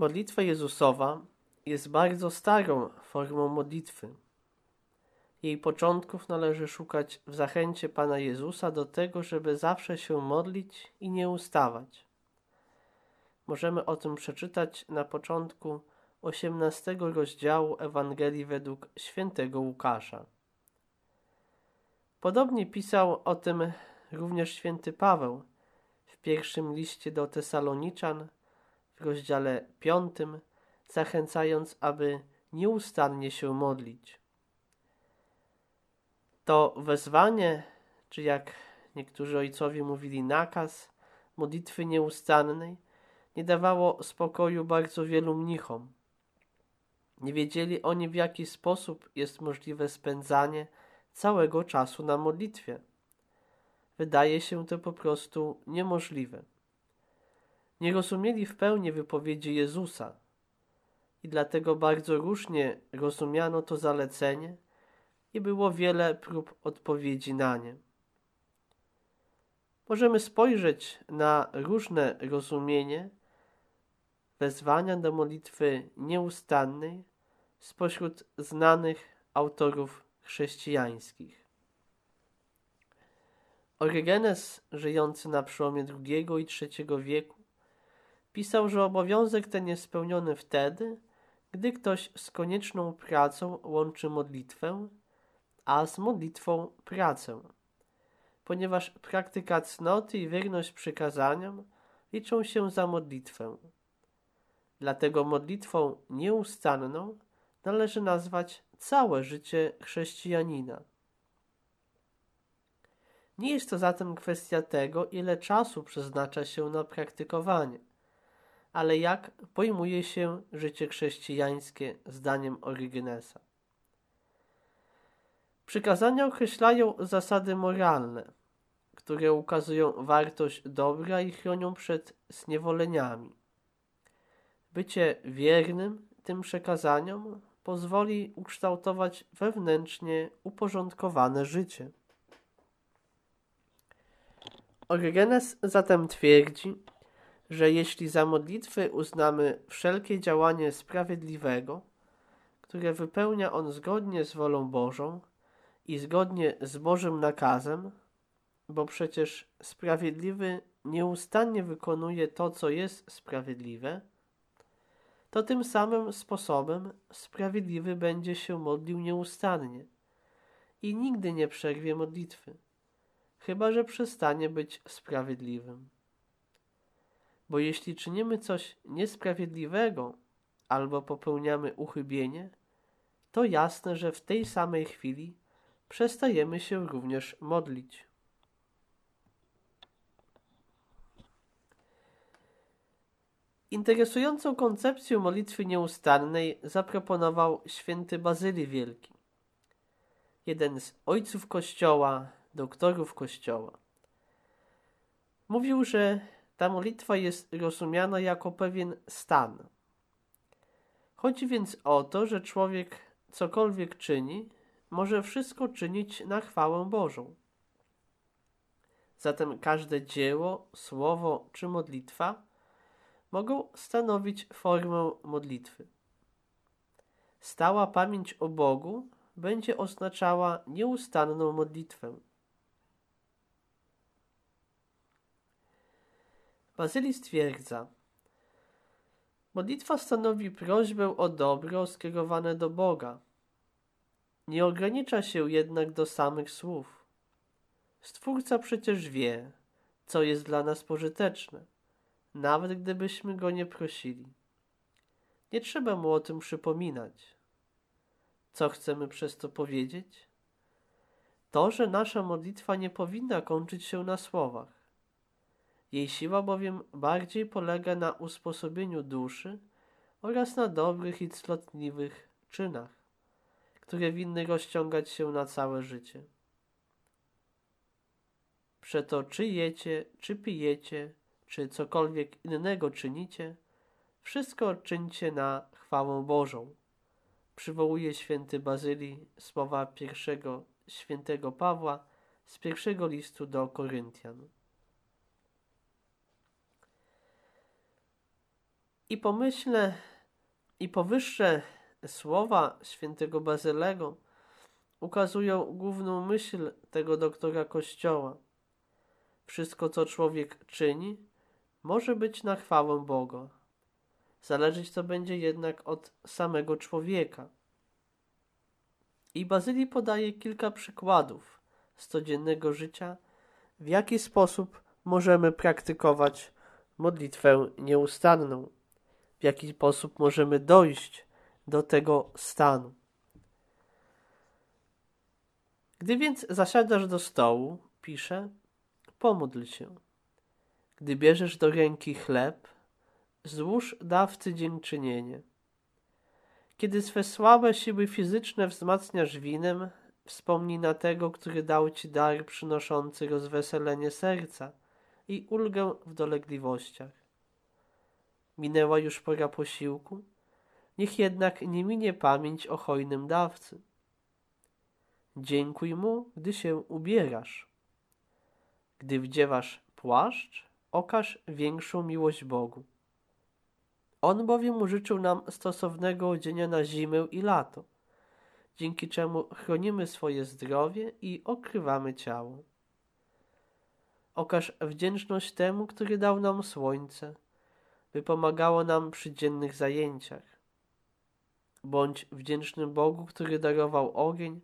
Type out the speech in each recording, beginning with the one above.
Modlitwa Jezusowa jest bardzo starą formą modlitwy. Jej początków należy szukać w zachęcie Pana Jezusa do tego, żeby zawsze się modlić i nie ustawać. Możemy o tym przeczytać na początku 18 rozdziału Ewangelii według świętego Łukasza. Podobnie pisał o tym również święty Paweł w pierwszym liście do Tesaloniczan w rozdziale 5, zachęcając, aby nieustannie się modlić. To wezwanie, czy jak niektórzy ojcowie mówili, nakaz modlitwy nieustannej, nie dawało spokoju bardzo wielu mnichom. Nie wiedzieli oni, w jaki sposób jest możliwe spędzanie całego czasu na modlitwie. Wydaje się to po prostu niemożliwe. Nie rozumieli w pełni wypowiedzi Jezusa i dlatego bardzo różnie rozumiano to zalecenie i było wiele prób odpowiedzi na nie. Możemy spojrzeć na różne rozumienie wezwania do modlitwy nieustannej spośród znanych autorów chrześcijańskich. Orygenes, żyjący na przełomie II i III wieku, pisał, że obowiązek ten jest spełniony wtedy, gdy ktoś z konieczną pracą łączy modlitwę, a z modlitwą pracę, ponieważ praktyka cnoty i wierność przykazaniom liczą się za modlitwę. Dlatego modlitwą nieustanną należy nazwać całe życie chrześcijanina. Nie jest to zatem kwestia tego, ile czasu przeznacza się na praktykowanie, ale jak pojmuje się życie chrześcijańskie zdaniem Orygenesa. Przykazania określają zasady moralne, które ukazują wartość dobra i chronią przed zniewoleniami. Bycie wiernym tym przekazaniom pozwoli ukształtować wewnętrznie uporządkowane życie. Orygenes zatem twierdzi, że jeśli za modlitwy uznamy wszelkie działanie sprawiedliwego, które wypełnia on zgodnie z wolą Bożą i zgodnie z Bożym nakazem, bo przecież sprawiedliwy nieustannie wykonuje to, co jest sprawiedliwe, to tym samym sposobem sprawiedliwy będzie się modlił nieustannie i nigdy nie przerwie modlitwy, chyba że przestanie być sprawiedliwym. Bo jeśli czynimy coś niesprawiedliwego albo popełniamy uchybienie, to jasne, że w tej samej chwili przestajemy się również modlić. Interesującą koncepcję modlitwy nieustannej zaproponował święty Bazylii Wielki, jeden z ojców Kościoła, doktorów Kościoła. Mówił, że ta modlitwa jest rozumiana jako pewien stan. Chodzi więc o to, że człowiek cokolwiek czyni, może wszystko czynić na chwałę Bożą. Zatem każde dzieło, słowo czy modlitwa mogą stanowić formę modlitwy. Stała pamięć o Bogu będzie oznaczała nieustanną modlitwę. Bazylii stwierdza, modlitwa stanowi prośbę o dobro skierowane do Boga. Nie ogranicza się jednak do samych słów. Stwórca przecież wie, co jest dla nas pożyteczne nawet gdybyśmy go nie prosili. Nie trzeba mu o tym przypominać. Co chcemy przez to powiedzieć? To, że nasza modlitwa nie powinna kończyć się na słowach. Jej siła bowiem bardziej polega na usposobieniu duszy oraz na dobrych i cnotliwych czynach, które winny rozciągać się na całe życie. Przeto czy jecie, czy pijecie, czy cokolwiek innego czynicie, wszystko czyńcie na chwałę Bożą. Przywołuje święty Bazylii słowa pierwszego świętego Pawła z pierwszego listu do Koryntian. I pomyślę, i powyższe słowa świętego Bazylego ukazują główną myśl tego doktora Kościoła. Wszystko, co człowiek czyni, może być na chwałę Boga. Zależeć to będzie jednak od samego człowieka. I Bazylii podaje kilka przykładów z codziennego życia, w jaki sposób możemy praktykować modlitwę nieustanną, w jaki sposób możemy dojść do tego stanu. Gdy więc zasiadasz do stołu, pisze, pomódl się. Gdy bierzesz do ręki chleb, złóż dawcy dziękczynienie. Kiedy swe słabe siły fizyczne wzmacniasz winem, wspomnij na tego, który dał ci dar przynoszący rozweselenie serca i ulgę w dolegliwościach. Minęła już pora posiłku, niech jednak nie minie pamięć o hojnym dawcy. Dziękuj mu, gdy się ubierasz. Gdy wdziewasz płaszcz, okaż większą miłość Bogu. On bowiem użyczył nam stosownego odzienia na zimę i lato, dzięki czemu chronimy swoje zdrowie i okrywamy ciało. Okaż wdzięczność temu, który dał nam słońce, by pomagało nam przy dziennych zajęciach. Bądź wdzięcznym Bogu, który darował ogień,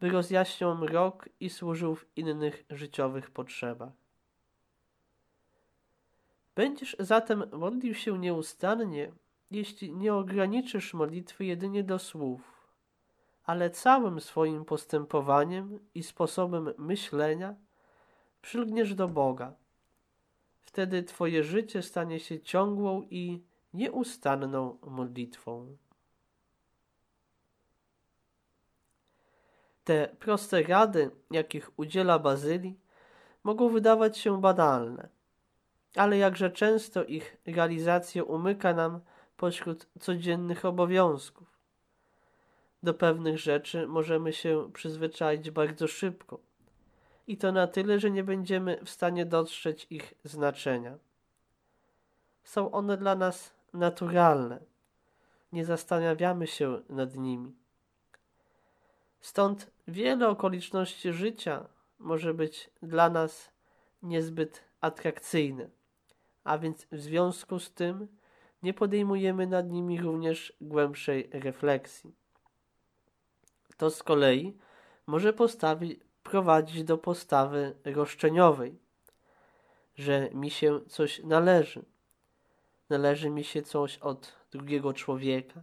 by rozjaśniał mrok i służył w innych życiowych potrzebach. Będziesz zatem modlił się nieustannie, jeśli nie ograniczysz modlitwy jedynie do słów, ale całym swoim postępowaniem i sposobem myślenia przylgniesz do Boga. Wtedy Twoje życie stanie się ciągłą i nieustanną modlitwą. Te proste rady, jakich udziela Bazylii, mogą wydawać się banalne, ale jakże często ich realizacja umyka nam pośród codziennych obowiązków. Do pewnych rzeczy możemy się przyzwyczaić bardzo szybko i to na tyle, że nie będziemy w stanie dostrzec ich znaczenia. Są one dla nas naturalne. Nie zastanawiamy się nad nimi. Stąd wiele okoliczności życia może być dla nas niezbyt atrakcyjne, a więc w związku z tym nie podejmujemy nad nimi również głębszej refleksji. To z kolei może postawić, prowadzić do postawy roszczeniowej, że mi się coś należy. Należy mi się coś od drugiego człowieka,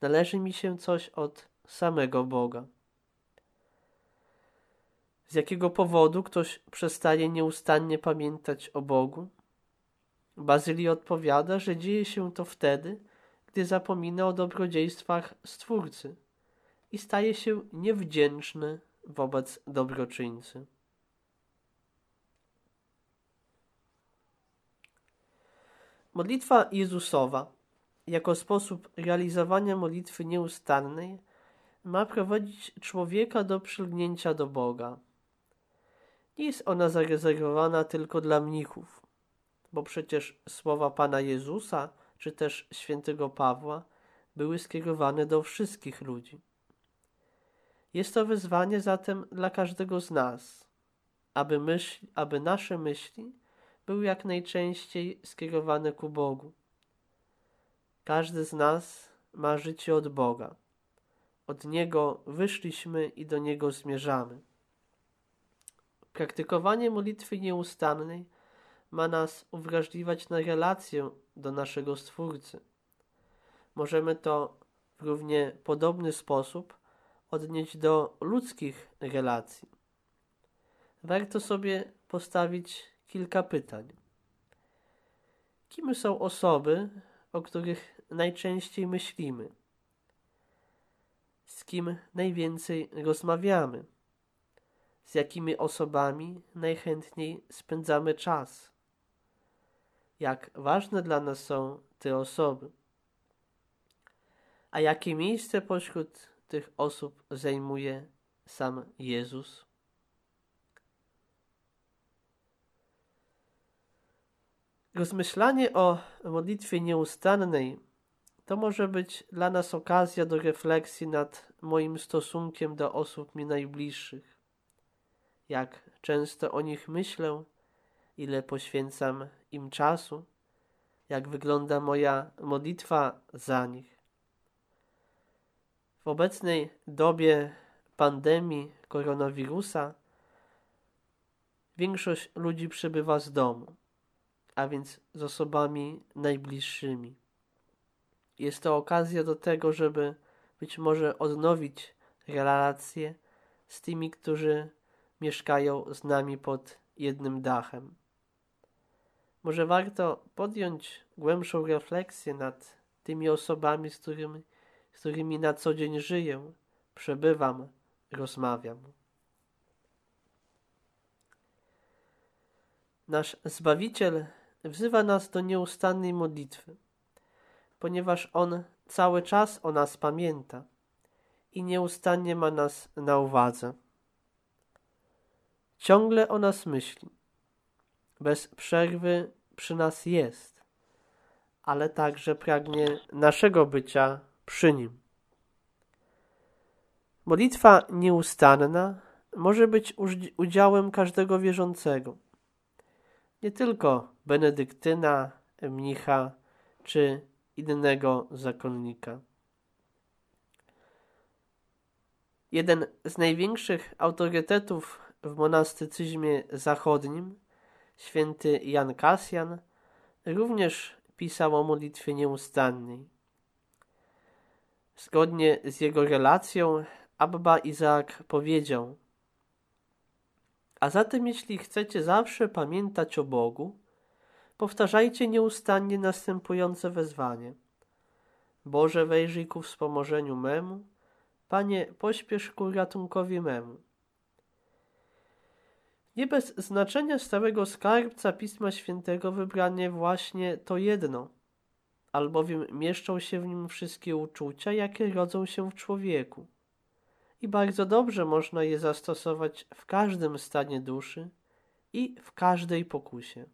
należy mi się coś od samego Boga. Z jakiego powodu ktoś przestaje nieustannie pamiętać o Bogu? Bazylii odpowiada, że dzieje się to wtedy, gdy zapomina o dobrodziejstwach Stwórcy i staje się niewdzięczny wobec dobroczyńcy. Modlitwa Jezusowa jako sposób realizowania modlitwy nieustannej ma prowadzić człowieka do przylgnięcia do Boga. Nie jest ona zarezerwowana tylko dla mnichów, bo przecież słowa Pana Jezusa czy też świętego Pawła były skierowane do wszystkich ludzi. Jest to wyzwanie zatem dla każdego z nas, aby, myśl, aby nasze myśli były jak najczęściej skierowane ku Bogu. Każdy z nas ma życie od Boga. Od Niego wyszliśmy i do Niego zmierzamy. Praktykowanie modlitwy nieustannej ma nas uwrażliwiać na relację do naszego Stwórcy. Możemy to w równie podobny sposób odnieść do ludzkich relacji. Warto sobie postawić kilka pytań. Kim są osoby, o których najczęściej myślimy? Z kim najwięcej rozmawiamy? Z jakimi osobami najchętniej spędzamy czas? Jak ważne dla nas są te osoby? A jakie miejsce pośród tych osób zajmuje sam Jezus? Rozmyślanie o modlitwie nieustannej to może być dla nas okazja do refleksji nad moim stosunkiem do osób mi najbliższych. Jak często o nich myślę, ile poświęcam im czasu, jak wygląda moja modlitwa za nich. W obecnej dobie pandemii koronawirusa większość ludzi przebywa z domu, a więc z osobami najbliższymi. Jest to okazja do tego, żeby być może odnowić relacje z tymi, którzy mieszkają z nami pod jednym dachem. Może warto podjąć głębszą refleksję nad tymi osobami, z którymi, z którymi na co dzień żyję, przebywam, rozmawiam. Nasz Zbawiciel wzywa nas do nieustannej modlitwy ponieważ On cały czas o nas pamięta i nieustannie ma nas na uwadze. Ciągle o nas myśli, bez przerwy przy nas jest, ale także pragnie naszego bycia przy Nim. Modlitwa nieustanna może być udziałem każdego wierzącego, nie tylko benedyktyna, mnicha czy innego zakonnika. Jeden z największych autorytetów w monastycyzmie zachodnim, święty Jan Kasjan, również pisał o modlitwie nieustannej. Zgodnie z jego relacją, Abba Izaak powiedział: A zatem, jeśli chcecie zawsze pamiętać o Bogu, Powtarzajcie nieustannie następujące wezwanie. Boże, wejrzyj ku wspomożeniu memu, Panie, pośpiesz ku ratunkowi memu. Nie bez znaczenia stałego skarbca Pisma Świętego wybranie właśnie to jedno, albowiem mieszczą się w nim wszystkie uczucia, jakie rodzą się w człowieku. I bardzo dobrze można je zastosować w każdym stanie duszy i w każdej pokusie.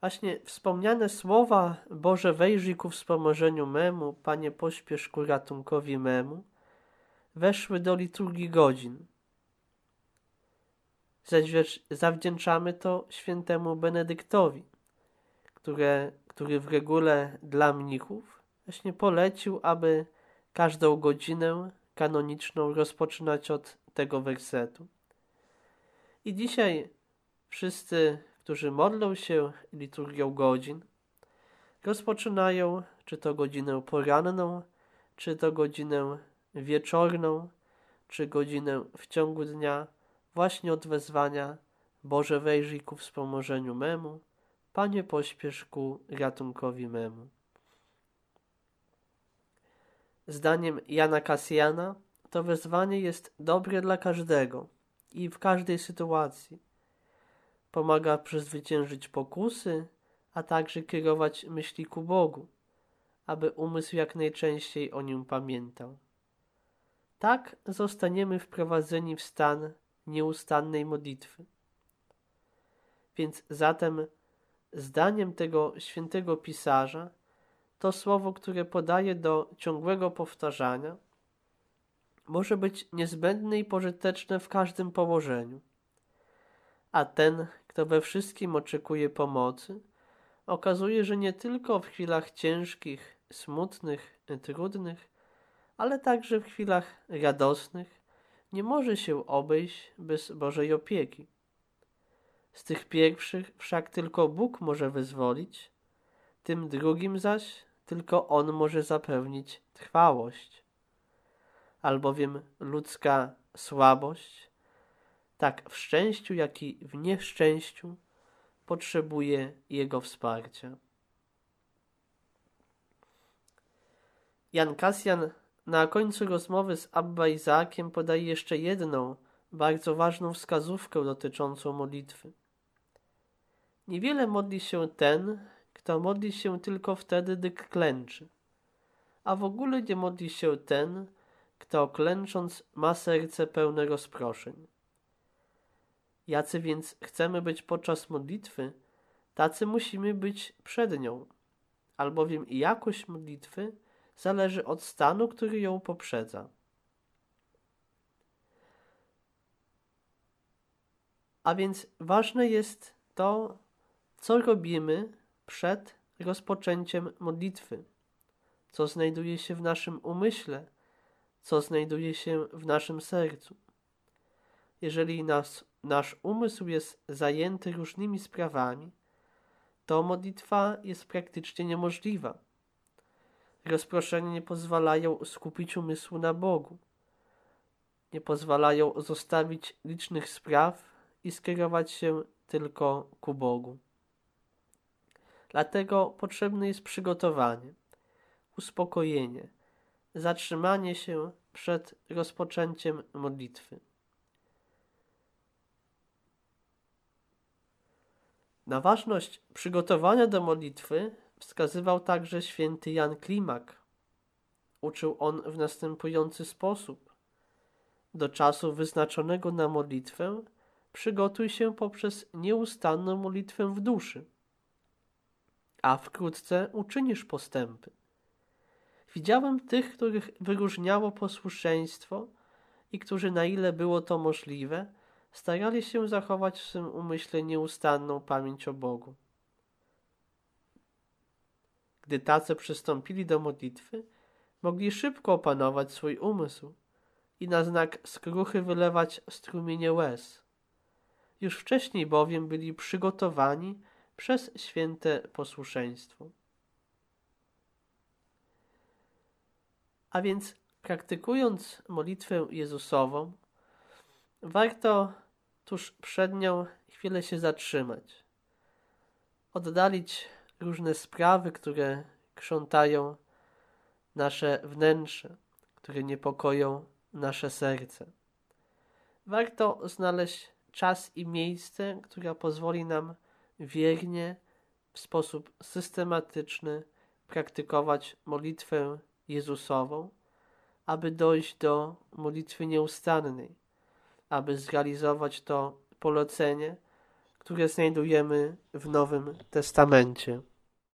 Właśnie wspomniane słowa Boże wejrzyj ku wspomożeniu memu, Panie pośpiesz ku ratunkowi memu, weszły do liturgii godzin. Zawdzięczamy to świętemu Benedyktowi, które, który w regule dla mnichów właśnie polecił, aby każdą godzinę kanoniczną rozpoczynać od tego wersetu. I dzisiaj wszyscy którzy modlą się liturgią godzin, rozpoczynają czy to godzinę poranną, czy to godzinę wieczorną, czy godzinę w ciągu dnia, właśnie od wezwania Boże wejrzyj ku wspomożeniu memu, Panie pośpiesz ku ratunkowi memu. Zdaniem Jana Kasjana to wezwanie jest dobre dla każdego i w każdej sytuacji Pomaga przezwyciężyć pokusy, a także kierować myśli ku Bogu, aby umysł jak najczęściej o nim pamiętał. Tak zostaniemy wprowadzeni w stan nieustannej modlitwy. Więc zatem zdaniem tego świętego pisarza to słowo, które podaje do ciągłego powtarzania, może być niezbędne i pożyteczne w każdym położeniu. A ten, kto we wszystkim oczekuje pomocy, okazuje, że nie tylko w chwilach ciężkich, smutnych, trudnych, ale także w chwilach radosnych nie może się obejść bez Bożej opieki. Z tych pierwszych wszak tylko Bóg może wyzwolić, tym drugim zaś tylko On może zapewnić trwałość. Albowiem ludzka słabość tak w szczęściu, jak i w nieszczęściu potrzebuje Jego wsparcia. Jan Kasjan na końcu rozmowy z Abba Izaakiem podaje jeszcze jedną, bardzo ważną wskazówkę dotyczącą modlitwy. Niewiele modli się ten, kto modli się tylko wtedy, gdy klęczy, a w ogóle nie modli się ten, kto klęcząc ma serce pełne rozproszeń. Jacy więc chcemy być podczas modlitwy, tacy musimy być przed nią, albowiem jakość modlitwy zależy od stanu, który ją poprzedza. A więc ważne jest to, co robimy przed rozpoczęciem modlitwy, co znajduje się w naszym umyśle, co znajduje się w naszym sercu. Jeżeli nas, nasz umysł jest zajęty różnymi sprawami, to modlitwa jest praktycznie niemożliwa. Rozproszenia nie pozwalają skupić umysłu na Bogu, nie pozwalają zostawić licznych spraw i skierować się tylko ku Bogu. Dlatego potrzebne jest przygotowanie, uspokojenie, zatrzymanie się przed rozpoczęciem modlitwy. Na ważność przygotowania do modlitwy wskazywał także święty Jan Klimak. Uczył on w następujący sposób. Do czasu wyznaczonego na modlitwę przygotuj się poprzez nieustanną modlitwę w duszy, a wkrótce uczynisz postępy. Widziałem tych, których wyróżniało posłuszeństwo i którzy, na ile było to możliwe, starali się zachować w swym umyśle nieustanną pamięć o Bogu. Gdy tacy przystąpili do modlitwy, mogli szybko opanować swój umysł i na znak skruchy wylewać strumienie łez. Już wcześniej bowiem byli przygotowani przez święte posłuszeństwo. A więc praktykując modlitwę Jezusową, warto tuż przed nią chwilę się zatrzymać, oddalić różne sprawy, które krzątają nasze wnętrze, które niepokoją nasze serce. Warto znaleźć czas i miejsce, które pozwoli nam wiernie, w sposób systematyczny praktykować modlitwę Jezusową, aby dojść do modlitwy nieustannej, aby zrealizować to polecenie, które znajdujemy w Nowym Testamencie.